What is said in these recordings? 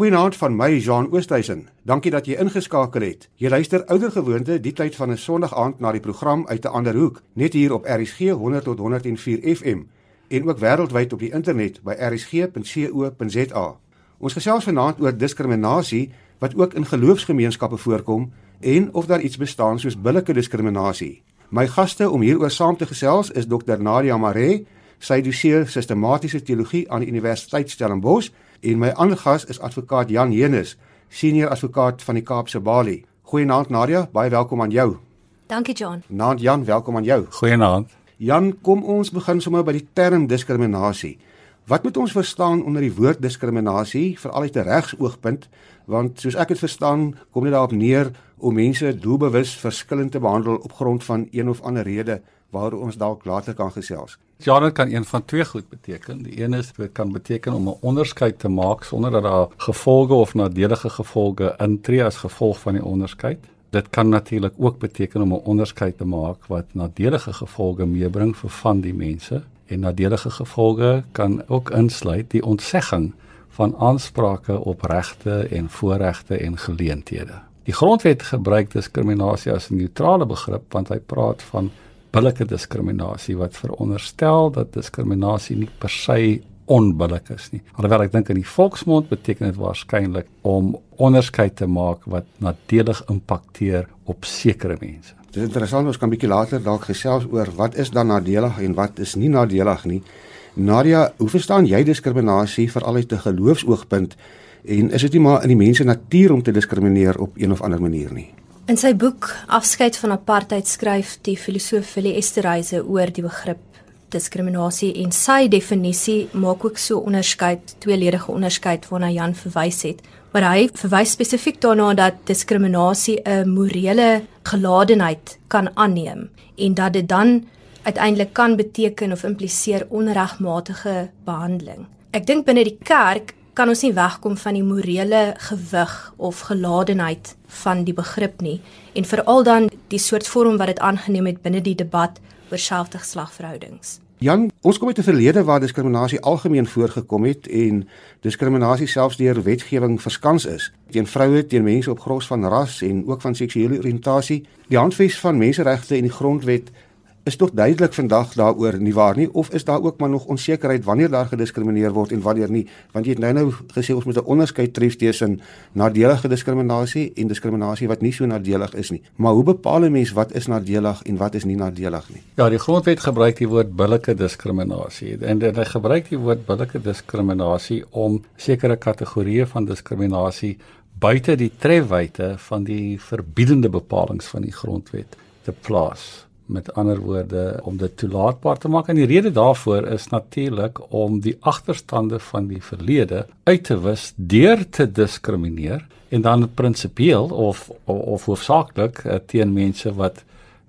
Goeienaand van my Jean Oosthuizen. Dankie dat jy ingeskakel het. Jy luister oudergewoonte die tyd van 'n Sondag aand na die program uit 'n ander hoek, net hier op RSG 100 tot 104 FM en ook wêreldwyd op die internet by rsg.co.za. Ons gesels vanaand oor diskriminasie wat ook in geloofsgemeenskappe voorkom en of daar iets bestaan soos billike diskriminasie. My gaste om hieroor saam te gesels is Dr Nadia Maree, sy doseer sistematiese teologie aan die Universiteit Stellenbosch en my ander gas is advokaat Jan Henus, senior advokaat van die Kaapse Balie. Goeienaand Nadia, baie welkom aan jou. Dankie John. Naand Jan, welkom aan jou. Goeienaand. Jan, kom ons begin sommer by die term diskriminasie. Wat moet ons verstaan onder die woord diskriminasie veral uit 'n regsoogpunt? Want soos ek dit verstaan, kom dit daarop neer om mense doelbewus verskillend te behandel op grond van een of ander rede waaroor ons dalk later kan gesels. Ja, dit kan een van twee goed beteken. Die een is dit kan beteken om 'n onderskeid te maak sonder dat daar gevolge of nadelige gevolge intree as gevolg van die onderskeid. Dit kan natuurlik ook beteken om 'n onderskeid te maak wat nadelige gevolge meebring vir van die mense en nadelige gevolge kan ook insluit die ontsegging van aansprake op regte en voorregte en geleenthede. Die grondwet gebruik diskriminasie as 'n neutrale begrip want hy praat van billike diskriminasie wat veronderstel dat diskriminasie nie per se onbillik is nie. Alhoewel ek dink in die volksmond beteken dit waarskynlik om onderskeid te maak wat nadelig impakteer op sekere mense. Dit is interessant ons kan bietjie later dalk gesels oor wat is dan nadelig en wat is nie nadelig nie. Nadia, hoe verstaan jy diskriminasie veral uit 'n geloofsoogpunt en is dit nie maar in die mens se natuur om te diskrimineer op een of ander manier nie? In sy boek Afskeid van apartheid skryf die filosoof Willie Esterhuise oor die begrip diskriminasie en sy definisie maak ook so onderskeid, tweeledige onderskeid waarna Jan verwys het. Maar hy verwys spesifiek daarna dat diskriminasie 'n morele geladenheid kan aanneem en dat dit dan uiteindelik kan beteken of impliseer onregmatige behandeling. Ek dink binne die kerk kan ons nie wegkom van die morele gewig of geladenheid van die begrip nie en veral dan die soort vorm wat dit aangeneem het binne die debat oor selfde-geslagverhoudings. Jan, ons kom uit 'n verlede waar diskriminasie algemeen voorgekom het en diskriminasie selfs deur wetgewing verskans is teen vroue, teen mense op grond van ras en ook van seksuele oriëntasie. Die handves van menseregte en die grondwet is tog duidelik vandag daaroor nie waar nie of is daar ook maar nog onsekerheid wanneer daar gediskrimineer word en wanneer nie want jy het nou nou gesê ons moet 'n onderskeid tref tussen nadelige diskriminasie en diskriminasie wat nie so nadelig is nie. Maar hoe bepaal 'n mens wat is nadelig en wat is nie nadelig nie? Ja die grondwet gebruik die woord billike diskriminasie en dit gebruik die woord billike diskriminasie om sekere kategorieë van diskriminasie buite die trefwyte van die verbiedende bepalinge van die grondwet te plaas met ander woorde om dit toelaatbaar te maak en die rede daarvoor is natuurlik om die agterstande van die verlede uit te wis deur te diskrimineer en dan prinsipieel of of, of hoofsaaklik uh, teen mense wat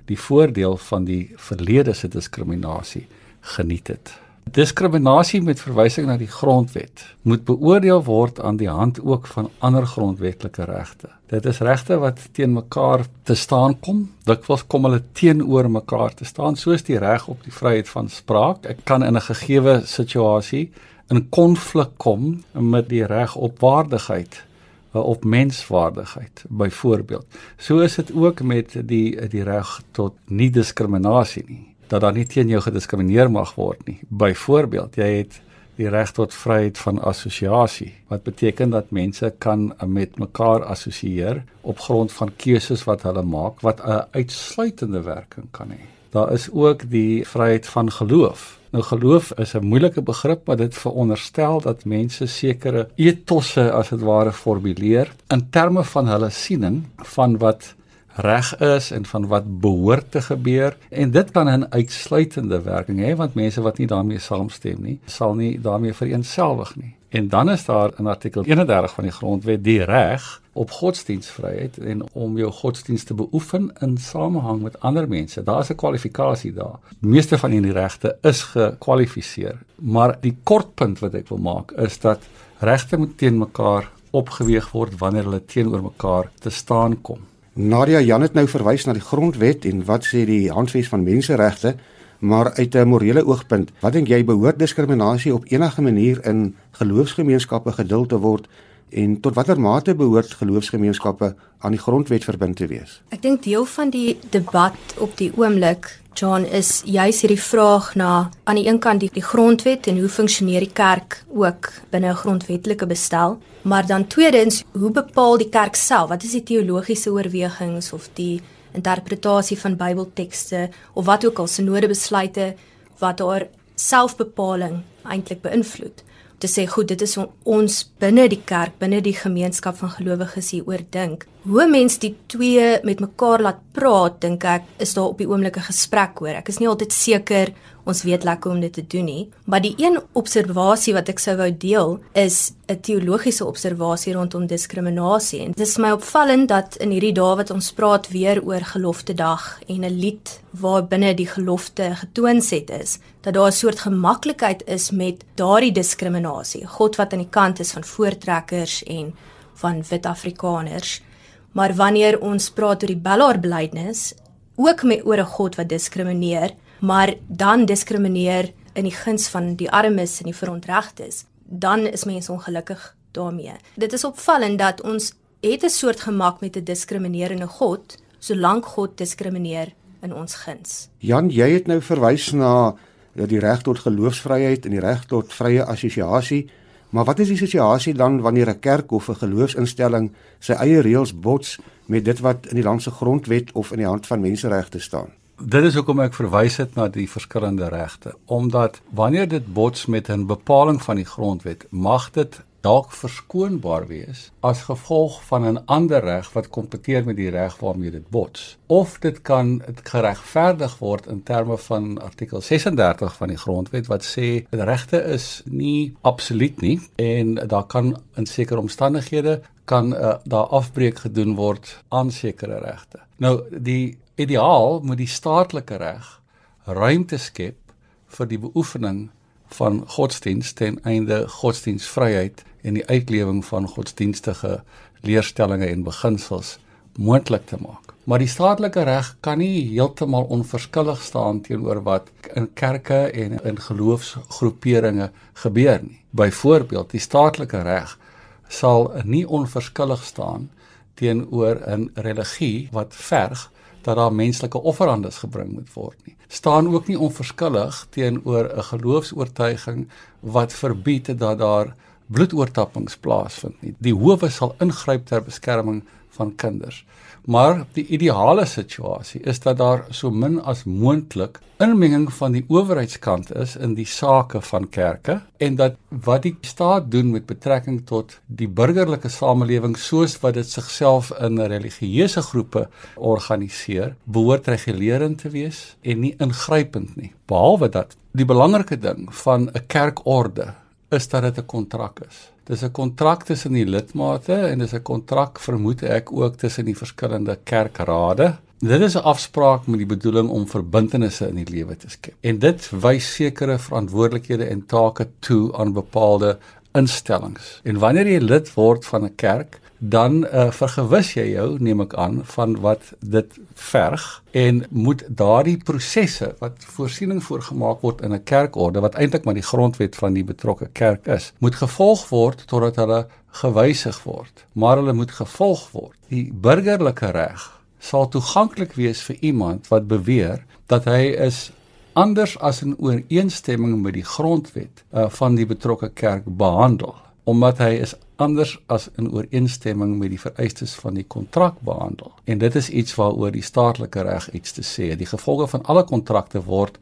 die voordeel van die verlede se diskriminasie geniet het. Diskriminasie met verwysing na die grondwet moet beoordeel word aan die hand ook van ander grondwetlike regte. Dit is regte wat teen mekaar te staan kom. Dikwels kom hulle teenoor mekaar te staan, soos die reg op die vryheid van spraak. Ek kan in 'n gegeewe situasie in konflik kom met die reg op waardigheid op menswaardigheid byvoorbeeld. So is dit ook met die die reg tot nie diskriminasie nie dat daar nie teen jou gediskrimineer mag word nie. Byvoorbeeld, jy het die reg tot vryheid van assosiasie wat beteken dat mense kan met mekaar assosieer op grond van keuses wat hulle maak wat 'n uitsluitende werking kan hê. Daar is ook die vryheid van geloof. Nou geloof is 'n moeilike begrip wat dit veronderstel dat mense sekere etosse as dit ware formuleer in terme van hulle siening van wat reg is en van wat behoort te gebeur en dit kan 'n uitsluitende werking hê want mense wat nie daarmee saamstem nie sal nie daarmee vereensgewig nie. En dan is daar in artikel 31 van die grondwet die reg op godsdienstvryheid en om jou godsdienst te beoefen in samehang met ander mense. Daar is 'n kwalifikasie daar. Meeste van hierdie regte is gekwalifiseer, maar die kortpunt wat ek wil maak is dat regte moet teen mekaar opgeweeg word wanneer hulle teenoor mekaar te staan kom. Nadia Jan het nou verwys na die grondwet en wat sê die handves van menseregte, maar uit 'n morele oogpunt, wat dink jy behoort diskriminasie op enige manier in geloofsgemeenskappe geduld te word En tot watter mate behoort geloofsgemeenskappe aan die grondwet verbind te wees? Ek dink deel van die debat op die oomblik John is juis hierdie vraag na aan die een kant die, die grondwet en hoe funksioneer die kerk ook binne 'n grondwetlike bestel, maar dan tweedens, hoe bepaal die kerk self? Wat is die teologiese oorwegings of die interpretasie van Bybeltekste of wat ook al sinodebesluite wat daar selfbepaling eintlik beïnvloed? te sê goed dit is ons binne die kerk binne die gemeenskap van gelowiges hier oor dink hoe mens die twee met mekaar laat praat dink ek is daar op die oomblik 'n gesprek hoor ek is nie altyd seker ons weet lekker om dit te doen nie. Maar die een observasie wat ek sou wou deel is 'n teologiese observasie rondom diskriminasie en dit is my opvallend dat in hierdie dae wat ons praat weer oor gelofte dag en 'n lied waar binne die gelofte getoonset is dat daar 'n soort gemaklikheid is met daardie diskriminasie God wat aan die kant is van voortrekkers en van wit Afrikaners Maar wanneer ons praat oor die Bellaar belydenis, ook met oor 'n God wat diskrimineer, maar dan diskrimineer in die guns van die armes en die verontregtes, dan is mense ongelukkig daarmee. Dit is opvallend dat ons het 'n soort gemak met 'n diskriminerende God, solank God diskrimineer in ons guns. Jan, jy het nou verwys na die reg tot geloofsvryheid en die reg tot vrye assosiasie. Maar wat is die situasie dan wanneer 'n kerk of 'n geloofsinstelling sy eie reëls bots met dit wat in die land se grondwet of in die hand van menseregte staan? Dit is hoekom ek verwys het na die verskillende regte, omdat wanneer dit bots met 'n bepaling van die grondwet, mag dit dalk verskoonbaar wees as gevolg van 'n ander reg wat kompeteer met die reg waarmee dit bots. Of dit kan geregverdig word in terme van artikel 36 van die grondwet wat sê regte is nie absoluut nie en daar kan in sekere omstandighede kan uh, daar afbreek gedoen word aan sekere regte. Nou die ideaal moet die staatelike reg ruimte skep vir die beoefening van godsdienst ten einde godsdienstvryheid en die uitlewing van godsdienstige leerstellings en beginsels moontlik te maak. Maar die staatelike reg kan nie heeltemal onverskillig staan teenoor wat in kerke en in geloofsgroeperinge gebeur nie. Byvoorbeeld, die staatelike reg sal nie onverskillig staan teenoor 'n religie wat verg dat daar menslike offerandes gebring moet word nie. Staan ook nie onverskillig teenoor 'n geloofs-oortuiging wat verbied dat daar bloedoortappings plaasvind nie. Die howe sal ingryp ter beskerming van kinders. Maar die ideale situasie is dat daar so min as moontlik inmenging van die owerheidskant is in die sake van kerke en dat wat die staat doen met betrekking tot die burgerlike samelewing soos wat dit sigself in religieuse groepe organiseer, behoort regulerend te wees en nie ingrypend nie. Behalwe dat die belangrike ding van 'n kerkorde is dat dit 'n kontrak is. Dis 'n kontrak tussen die lidmate en dis 'n kontrak vermoed ek ook tussen die verskillende kerkrade. Dit is 'n afspraak met die bedoeling om verbintenisse in die lewe te skep. En dit wys sekere verantwoordelikhede en take toe aan bepaalde instellings. En wanneer jy lid word van 'n kerk, dan uh, vergewis jy jou neem ek aan van wat dit verg en moet daardie prosesse wat voorsiening voorgemaak word in 'n kerkorde wat eintlik maar die grondwet van die betrokke kerk is moet gevolg word totdat hulle gewysig word. Maar hulle moet gevolg word. Die burgerlike reg sal toeganklik wees vir iemand wat beweer dat hy is anders as in ooreenstemming met die grondwet uh, van die betrokke kerk behandel omdat hy is anders as in ooreenstemming met die vereistes van die kontrak behandel. En dit is iets waaroor die staatelike reg iets te sê. Die gevolge van alle kontrakte word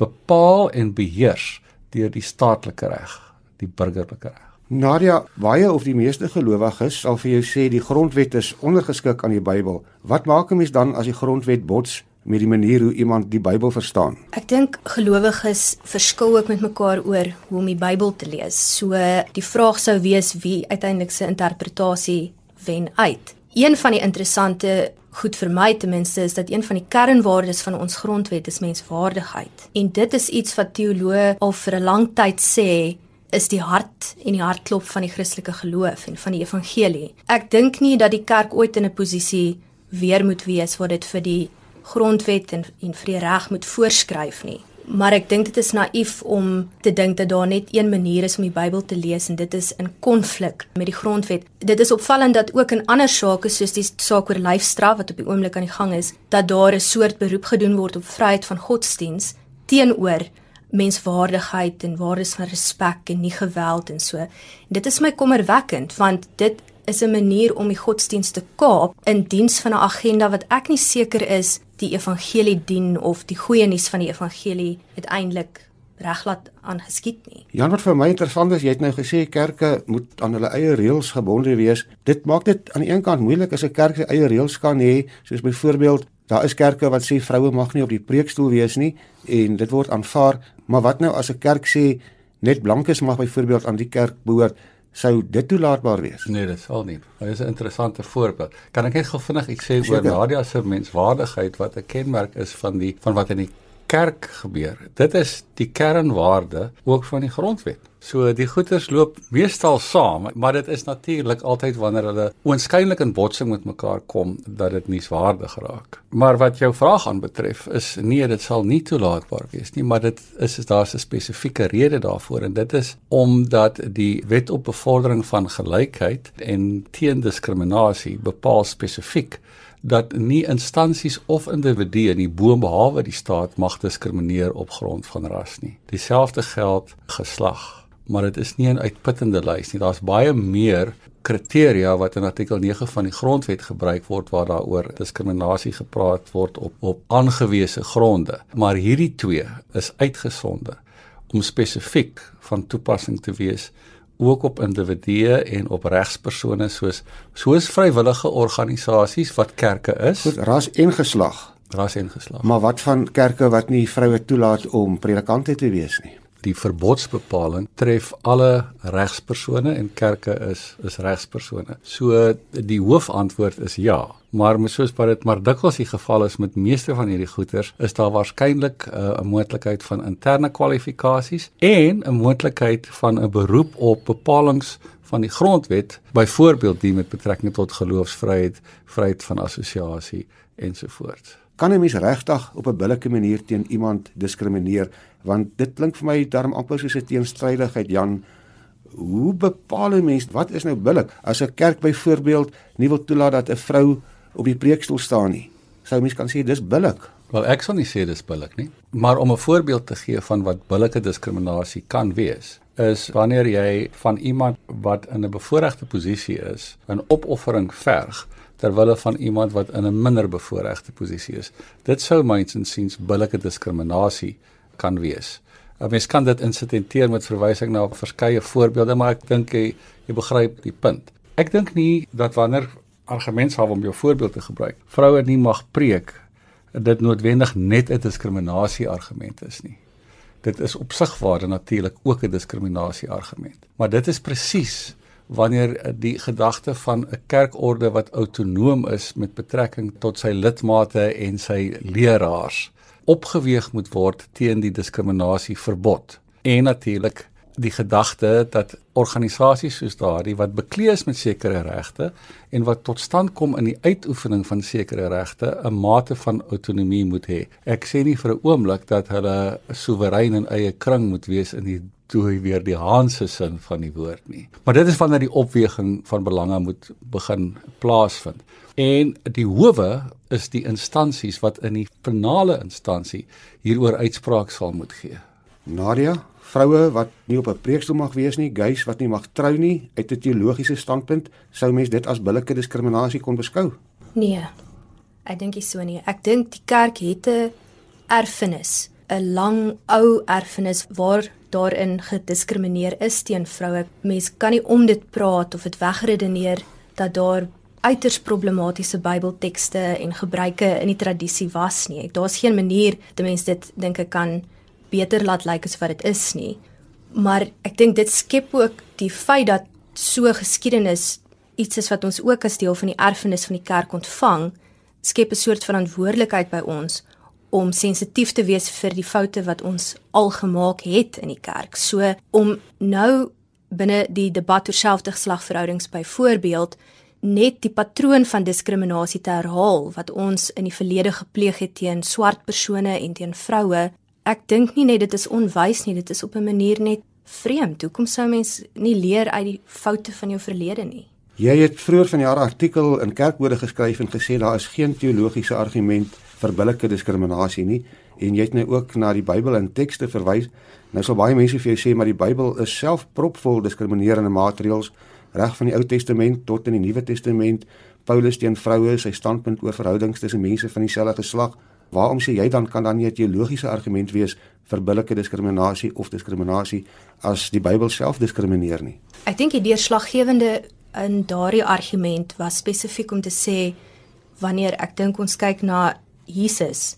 bepaal en beheers deur die staatelike reg, die burgerlike reg. Nadia, baie of die meeste gelowiges sal vir jou sê die grondwet is ondergeskik aan die Bybel. Wat maak 'n mens dan as die grondwet bots met die manier hoe iemand die Bybel verstaan. Ek dink gelowiges verskil ook met mekaar oor hoe om die Bybel te lees. So die vraag sou wees wie uiteindelik se interpretasie wen uit. Een van die interessante goed vir my ten minste is dat een van die kernwaardes van ons grondwet is menswaardigheid. En dit is iets wat teoloë al vir 'n lang tyd sê is die hart en die hartklop van die Christelike geloof en van die evangelie. Ek dink nie dat die kerk ooit in 'n posisie weer moet wees waar dit vir die grondwet en en vrye reg moet voorskryf nie Maar ek dink dit is naïef om te dink dat daar net een manier is om die Bybel te lees en dit is in konflik met die grondwet. Dit is opvallend dat ook in ander sake soos die saak oor lyfstraf wat op die oomblik aan die gang is, dat daar 'n soort beroep gedoen word op vryheid van godsdiens teenoor menswaardigheid en waardes van respek en nie geweld en so. En dit is my kommerwekkend want dit is 'n manier om die godsdienst te kaap in diens van 'n agenda wat ek nie seker is die evangelie dien of die goeie nuus van die evangelie uiteindelik reglaat aangeskied nie. Jan wat vir my interessant is, jy het nou gesê kerke moet aan hulle eie reëls gebonde wees. Dit maak dit aan die een kant moeilik as 'n kerk sy eie reëls kan hê, soos byvoorbeeld Daar is kerke wat sê vroue mag nie op die preekstoel wees nie en dit word aanvaar, maar wat nou as 'n kerk sê net blankes mag byvoorbeeld aan die kerk behoort, sou dit toelaatbaar wees? Nee, dit sal nie. Dit is 'n interessante voorbeeld. Kan ek net gou vinnig ek sê oor Nadia se menswaardigheid wat 'n kenmerk is van die van wat in die kerk gebeur. Dit is die kernwaarde ook van die grondwet. So die goeters loop meestal saam, maar dit is natuurlik altyd wanneer hulle oënskynlik in botsing met mekaar kom dat dit nie swaardig raak. Maar wat jou vraag aanbetref is nee, dit sal nie toelaatbaar wees nie, maar dit is daar's 'n spesifieke rede daarvoor en dit is omdat die wet op bevordering van gelykheid en teen diskriminasie bepaal spesifiek dat nie instansies of individue nie boonbehalwe die staat mag diskrimineer op grond van ras nie. Dieselfde geld geslag, maar dit is nie 'n uitputtende lys nie. Daar's baie meer kriteria wat in artikel 9 van die grondwet gebruik word waar daaroor diskriminasie gepraat word op op aangewese gronde. Maar hierdie twee is uitgesonder om spesifiek van toepassing te wees ook op individue en op regspersone soos soos vrywillige organisasies wat kerke is. Goed, ras en geslag. Ras en geslag. Maar wat van kerke wat nie vroue toelaat om predikante te wees nie? Die verbodsbepaling tref alle regspersone en kerke is is regspersone. So die hoofantwoord is ja. Maar soos wat dit maar dikwels die geval is met meeste van hierdie goeters, is daar waarskynlik uh, 'n uh, moontlikheid van interne kwalifikasies en 'n moontlikheid van 'n beroep op bepalinge van die grondwet, byvoorbeeld die met betrekking tot geloofsvryheid, vryheid van assosiasie ensovoorts. Kan 'n mens regtig op 'n billike manier teen iemand diskrimineer? Want dit klink vir my darm amper soos 'n teenstrydigheid, Jan hoe bepaal 'n mens wat is nou billik? As 'n kerk byvoorbeeld nie wil toelaat dat 'n vrou op die preekstoel staan nie, sou mens kan sê dis billik. Wel ek sal nie sê dis billik nie, maar om 'n voorbeeld te gee van wat billike diskriminasie kan wees, is wanneer jy van iemand wat in 'n bevoordeelde posisie is, 'n opoffering verg ter wille van iemand wat in 'n minder bevoordeelde posisie is. Dit sou myns insiens billike diskriminasie kan wees. 'n mens kan dit insidenteer met verwysing na verskeie voorbeelde, maar ek dink jy, jy begryp die punt. Ek dink nie dat wanneer argumente sal om jou voorbeeld te gebruik, vroue nie mag preek, dit noodwendig net 'n diskriminasie argument is nie. Dit is opsigwaarde natuurlik ook 'n diskriminasie argument. Maar dit is presies wanneer die gedagte van 'n kerkorde wat autonoom is met betrekking tot sy lidmate en sy leraars opgeweeg moet word teen die diskriminasie verbod. En natuurlik die gedagte dat organisasies soos daardie wat bekleed is met sekere regte en wat tot stand kom in die uitoefening van sekere regte 'n mate van autonomie moet hê. Ek sê nie vir 'n oomblik dat hulle soewerein in eie kring moet wees in die toe weer die Hanse sin van die woord nie. Maar dit is wanneer die opweging van belange moet begin plaasvind. En die howe is die instansies wat in die finale instansie hieroor uitspraak sal moet gee. Nadia, vroue wat nie op 'n preekstoel mag wees nie, gays wat nie mag trou nie, uit 'n teologiese standpunt, sou mens dit as billike diskriminasie kon beskou? Nee. Ek dink nie so nie. Ek dink die kerk het 'n erfenis, 'n lang ou erfenis waar daarin gediskrimineer is teen vroue. Mens kan nie om dit praat of dit wegredeneer dat daar uiters problematiese Bybeltekste en gebruike in die tradisie was nie. Daar's geen manier dat mense dit dink ek kan beter laat lyk as wat dit is nie. Maar ek dink dit skep ook die feit dat so geskiedenis iets is wat ons ook as deel van die erfenis van die kerk ontvang, skep 'n soort verantwoordelikheid by ons om sensitief te wees vir die foute wat ons al gemaak het in die kerk. So om nou binne die debat oor selfdigslagverhoudings byvoorbeeld net die patroon van diskriminasie te herhaal wat ons in die verlede gepleeg het teen swart persone en teen vroue Ek dink nie net dit is onwys nie, dit is op 'n manier net vreemd. Hoekom sou mens nie leer uit die foute van jou verlede nie? Jy het vroeër van jaar 'n artikel in Kerkbode geskryf en gesê daar is geen teologiese argument vir billike diskriminasie nie en jy het nou ook na die Bybel en tekste verwys. Nou sal baie mense vir jou sê maar die Bybel is self propvol diskriminerende maatreëls reg van die Ou Testament tot in die Nuwe Testament. Paulus teen vroue, sy standpunt oor verhoudings tussen mense van dieselfde geslag. Waarom sê jy dan kan dan nie 'n teologiese argument wees vir billike diskriminasie of diskriminasie as die Bybel self diskrimineer nie? Ek dink die deurslaggewende in daardie argument was spesifiek om te sê wanneer ek dink ons kyk na Jesus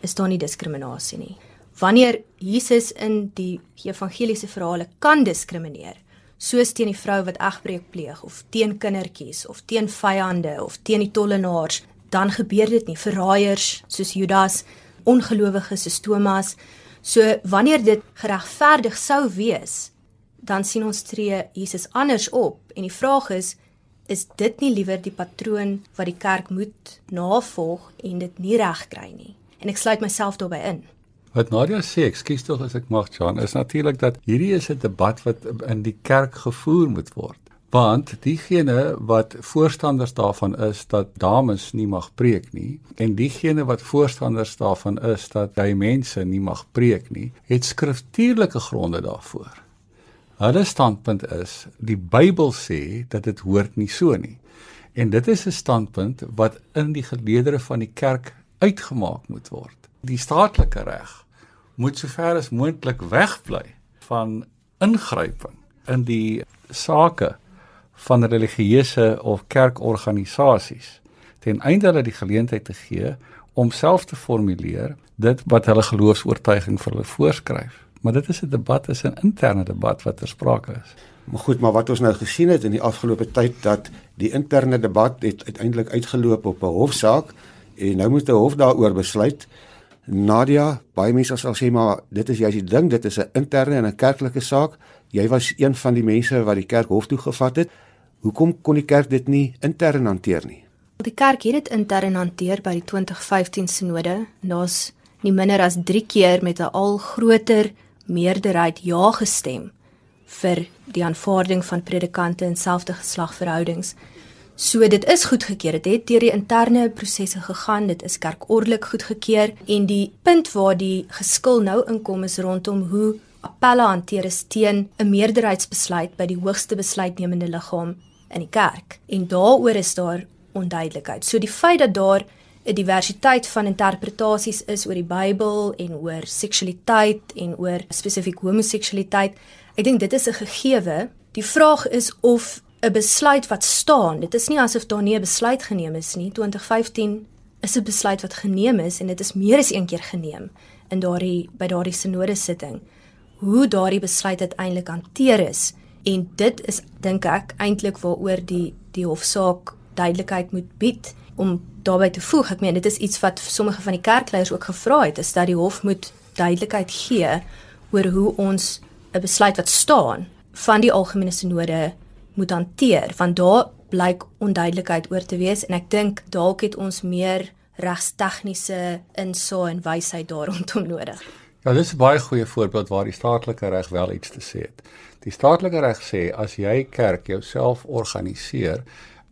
is daar nie diskriminasie nie. Wanneer Jesus in die evangeliese verhale kan diskrimineer, soos teen die vrou wat egbreek pleeg of teen kindertjies of teen vyande of teen die tollenaars, dan gebeur dit nie verraaiers soos Judas, ongelowiges soos Thomas. So wanneer dit geregverdig sou wees, dan sien ons tree Jesus anders op en die vraag is is dit nie liewer die patroon wat die kerk moet navolg en dit nie regkry nie en ek sluit myself daarbey in Wat Nadia sê, ekskuus tog as ek mag Jan, is natuurlik dat hierdie is 'n debat wat in die kerk gevoer moet word. Want diegene wat voorstanders daarvan is dat dames nie mag preek nie en diegene wat voorstanders daarvan is dat jy mense nie mag preek nie, het skriftuurlike gronde daarvoor. Hulle standpunt is die Bybel sê dat dit hoort nie so nie. En dit is 'n standpunt wat in die geleedere van die kerk uitgemaak moet word. Die staatlike reg moet sover as moontlik wegbly van ingryping in die sake van religieuse of kerkorganisasies ten einde hulle die geleentheid te gee om self te formuleer dit wat hulle geloofs-oortuiging vir hulle voorskryf. Maar dit is 'n debat, is 'n interne debat wat ter sprake is. Maar goed, maar wat ons nou gesien het in die afgelope tyd dat die interne debat het uiteindelik uitgeloop op 'n hofsaak en nou moet die hof daaroor besluit. Nadia, baie mense sal sê maar dit is juist die ding, dit is 'n interne en 'n kerklike saak. Jy was een van die mense wat die kerk hof toe gevat het. Hoekom kon die kerk dit nie intern hanteer nie? Die kerk het dit intern hanteer by die 2015 sinode. Daar's nie minder as 3 keer met 'n al groter meerderheid ja gestem vir die aanvaarding van predikante in selfde geslagverhoudings. So dit is goedgekeur. Dit het deur die interne prosesse gegaan. Dit is kerkordelik goedgekeur en die punt waar die geskil nou inkom is rondom hoe appelle hanteer is teen 'n meerderheidsbesluit by die hoogste besluitnemende liggaam in die kerk. En daaroor is daar onduidelikheid. So die feit dat daar 'n diversiteit van interpretasies is oor die Bybel en oor seksualiteit en oor spesifiek homoseksualiteit. Ek dink dit is 'n gegewe. Die vraag is of 'n besluit wat staan, dit is nie asof daar nie 'n besluit geneem is nie. 2015 is 'n besluit wat geneem is en dit is meer as een keer geneem in daardie by daardie sinode sitting. Hoe daardie besluit uiteindelik hanteer is en dit is dink ek eintlik waaroor die die hofsaak duidelikheid moet bied om daarbey te voeg. Ek meen dit is iets wat sommige van die kerkleiers ook gevra het, is dat die hof moet duidelikheid gee oor hoe ons 'n besluit wat staan van die algemene sinode moet hanteer, want daar blyk onduidelikheid oor te wees en ek dink dalk het ons meer regstegniese insaag en wysheid daar rondom nodig. Ja, dis 'n baie goeie voorbeeld waar die staatlike reg wel iets te sê het. Die staatlike reg sê as jy kerk jouself organiseer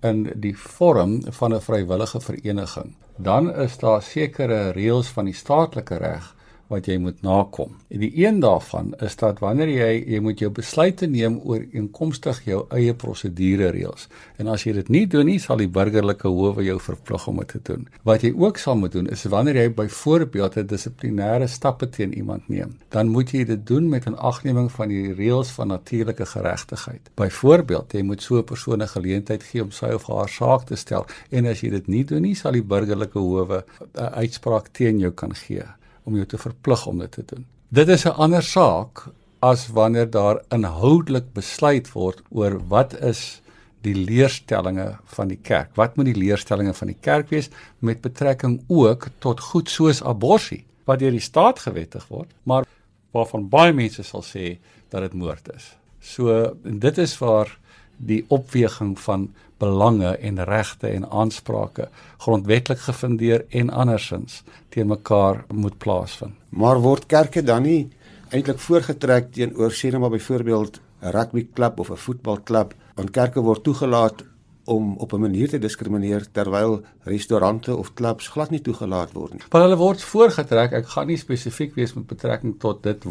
in die vorm van 'n vrywillige vereniging, dan is daar sekere reëls van die staatlike reg wat jy moet nakom. En die een daarvan is dat wanneer jy jy moet jou besluite neem oor inkomstig jou eie prosedure reëls. En as jy dit nie doen nie, sal die burgerlike howe jou verplig om dit te doen. Wat jy ook sal moet doen is wanneer jy byvoorbeeld 'n dissiplinêre stappe teen iemand neem, dan moet jy dit doen met 'n agneming van die reëls van natuurlike geregtigheid. Byvoorbeeld, jy moet so 'n persoon 'n geleentheid gee om sy of haar saak te stel en as jy dit nie doen nie, sal die burgerlike howe 'n uitspraak teen jou kan gee om jou te verplig om dit te doen. Dit is 'n ander saak as wanneer daar inhoudelik besluit word oor wat is die leerstellings van die kerk. Wat moet die leerstellings van die kerk wees met betrekking ook tot goed soos abortus wat deur die staat gewettig word, maar waarvan baie mense sal sê dat dit moord is. So dit is waar die opweging van belange en regte en aansprake grondwetlik gefundeer en andersins teen mekaar moet plaasvind. Maar word kerke dan nie eintlik voorgetrek teenoor sê net maar byvoorbeeld 'n rugbyklub of 'n voetbalklub, want kerke word toegelaat om op 'n manier te diskrimineer terwyl restaurante of klubs glad nie toegelaat word nie. Maar hulle word voorgetrek. Ek gaan nie spesifiek wees met betrekking tot dit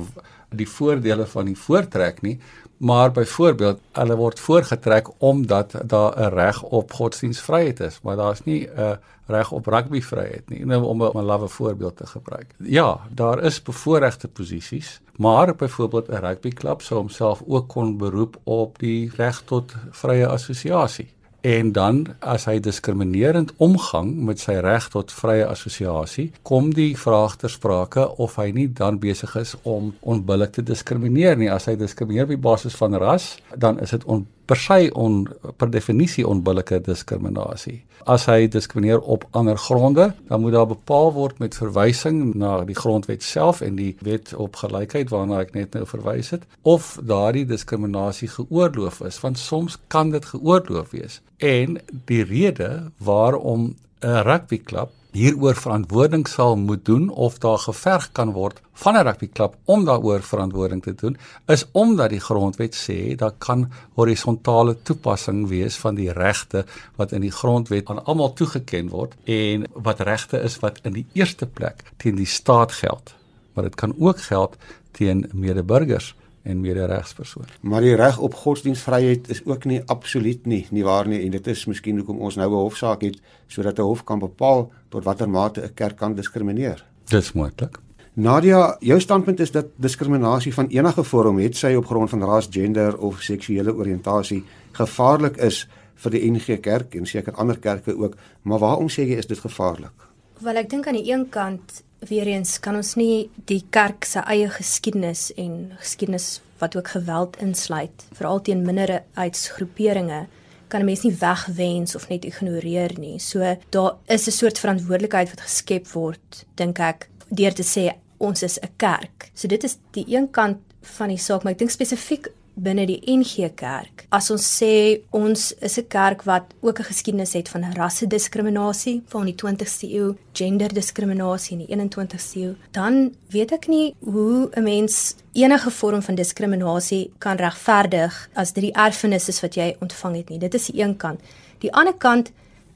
die voordele van die voortrek nie, maar byvoorbeeld hulle word voorgetrek omdat daar 'n reg op godsdienstvryheid is, maar daar's nie 'n reg op rugbyvryheid nie. Nou om 'n lawwe voorbeeld te gebruik. Ja, daar is bevoordeelde posisies, maar byvoorbeeld 'n rugbyklub sou homself ook kon beroep op die reg tot vrye assosiasie en dan as hy diskriminerend omgang met sy reg tot vrye assosiasie, kom die vraag ter sprake of hy nie dan besig is om onbillik te diskrimineer nie. As hy diskrimineer op basis van ras, dan is dit on per se on per definisie onbillike diskriminasie. As hy diskrimineer op ander gronde, dan moet daar bepaal word met verwysing na die grondwet self en die wet op gelykheid waarna ek net nou verwys het, of daardie diskriminasie geoorloof is, want soms kan dit geoorloof wees. En die rede waarom 'n rugbyklub hieroor verantwoording sal moet doen of daar geverg kan word van 'n rugbyklub om daaroor verantwoording te doen is omdat die grondwet sê dat kan horisontale toepassing wees van die regte wat in die grondwet aan almal toegeken word en wat regte is wat in die eerste plek teen die staat geld maar dit kan ook geld teen medeburgers en mederegspersoon. Maar die reg op godsdienstvryheid is ook nie absoluut nie, nie waar nie en dit is miskien hoekom ons nou 'n hofsaak het sodat 'n hof kan bepaal tot watter mate 'n kerk kan diskrimineer. Dis moontlik. Nadia, jou standpunt is dat diskriminasie van enige vorm, het sy op grond van ras, gender of seksuele oriëntasie, gevaarlik is vir die NG Kerk en seker ander kerke ook, maar waarom sê jy is dit gevaarlik? Wel ek dink aan die een kant weer eens kan ons nie die kerk se eie geskiedenis en geskiedenis wat ook geweld insluit, veral teen minderheidsgroeperinge kan 'n mens nie wegwens of net ignoreer nie. So daar is 'n soort verantwoordelikheid wat geskep word, dink ek, deur te sê ons is 'n kerk. So dit is die een kant van die saak, maar ek dink spesifiek binne die NG Kerk. As ons sê ons is 'n kerk wat ook 'n geskiedenis het van rassediskriminasie van die 20ste eeu, genderdiskriminasie in die 21ste eeu, dan weet ek nie hoe 'n mens enige vorm van diskriminasie kan regverdig as dit die erfenis is wat jy ontvang het nie. Dit is die een kant. Die ander kant,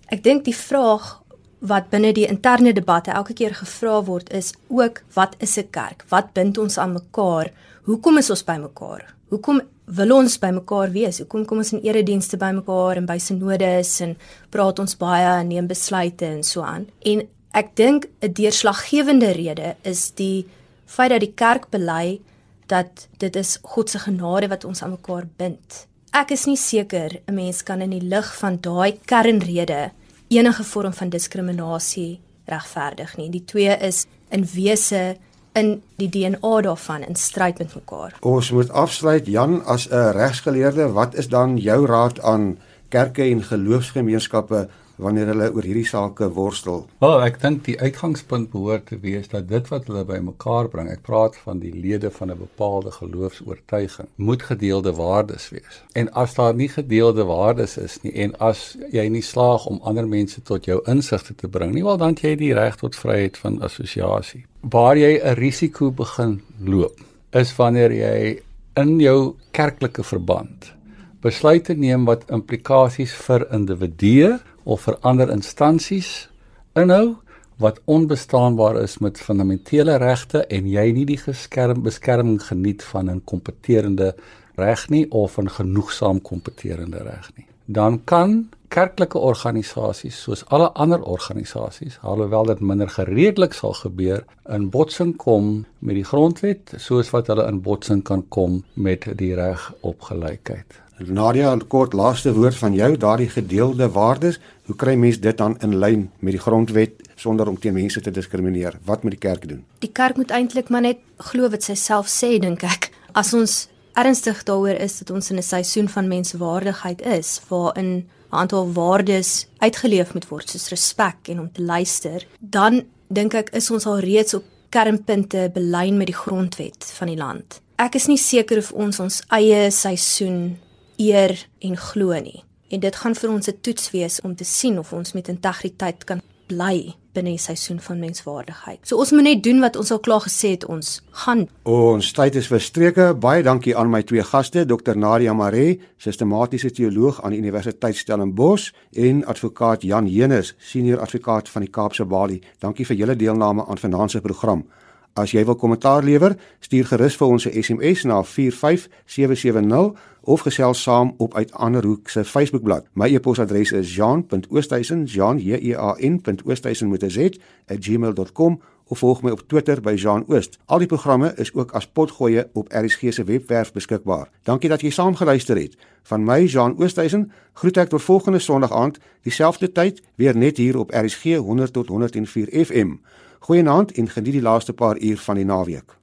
ek dink die vraag wat binne die interne debatte elke keer gevra word is ook wat is 'n kerk? Wat bind ons aan mekaar? Hoekom is ons by mekaar? Hoekom wil ons by mekaar wees? Hoekom kom ons in eredienste by mekaar en by synodes en praat ons baie en neem besluite en so aan? En ek dink 'n deurslaggewende rede is die feit dat die kerk bely dat dit is God se genade wat ons aan mekaar bind. Ek is nie seker 'n mens kan in die lig van daai kernrede enige vorm van diskriminasie regverdig nie. Die twee is in wese in die DNA daarvan in stryd met mekaar. Ons moet afsluit Jan as 'n regsgeleerde, wat is dan jou raad aan kerke en geloofsgemeenskappe wanneer hulle oor hierdie sake worstel? Wel, ek dink die uitgangspunt behoort te wees dat dit wat hulle bymekaar bring, ek praat van die lede van 'n bepaalde geloofs-oortuiging, moet gedeelde waardes wees. En as daar nie gedeelde waardes is nie en as jy nie slaag om ander mense tot jou insigte te bring nie, wel dan het jy die reg tot vryheid van assosiasie. Waar jy 'n risiko begin loop, is wanneer jy in jou kerklike verband besluite neem wat implikasies vir individue of vir ander instansies inhou wat onbestaanbaar is met fundamentele regte en jy nie die geskerm beskerming geniet van 'n kompeterende reg nie of 'n genoegsaam kompeterende reg nie. Dan kan kerklike organisasies soos alle ander organisasies alhoewel dit minder gereedelik sal gebeur in botsing kom met die grondwet soos wat hulle in botsing kan kom met die reg op gelykheid Nadia, 'n kort laaste woord van jou, daardie gedeelde waardes, hoe kry mens dit dan in lyn met die grondwet sonder om teen mense te diskrimineer? Wat moet die kerk doen? Die kerk moet eintlik maar net glo wat sy self sê, dink ek. As ons ernstig daaroor is dat ons in 'n seisoen van menswaardigheid is, waarin 'n aantal waardes uitgeleef moet word soos respek en om te luister, dan dink ek is ons al reeds op kernpunte belyn met die grondwet van die land. Ek is nie seker of ons ons eie seisoen eer en glo nie. En dit gaan vir ons 'n toets wees om te sien of ons met integriteit kan bly binne die seisoen van menswaardigheid. So ons moet net doen wat ons al klaar gesê het ons gaan. Ons tyd is verstreke. Baie dankie aan my twee gaste, Dr. Nadia Maree, sistematiese teoloog aan die Universiteit Stellenbosch en advokaat Jan Henes, senior advokaat van die Kaapse Balie. Dankie vir julle deelname aan vanaand se program. As jy wil kommentaar lewer, stuur gerus vir ons 'n SMS na 45770 of gesels saam op uit Anderhoek se Facebookblad. My e-posadres is jean.oosthuizen, jean.oosthuizen met 'n z@gmail.com of volg my op Twitter by Jean Oost. Al die programme is ook as potgoeie op RSG se webwerf beskikbaar. Dankie dat jy saamgeluister het. Van my Jean Oosthuizen groet ek tot volgende Sondag aand, dieselfde tyd, weer net hier op RSG 100 tot 104 FM. Goeienaand en geniet die laaste paar uur van die naweek.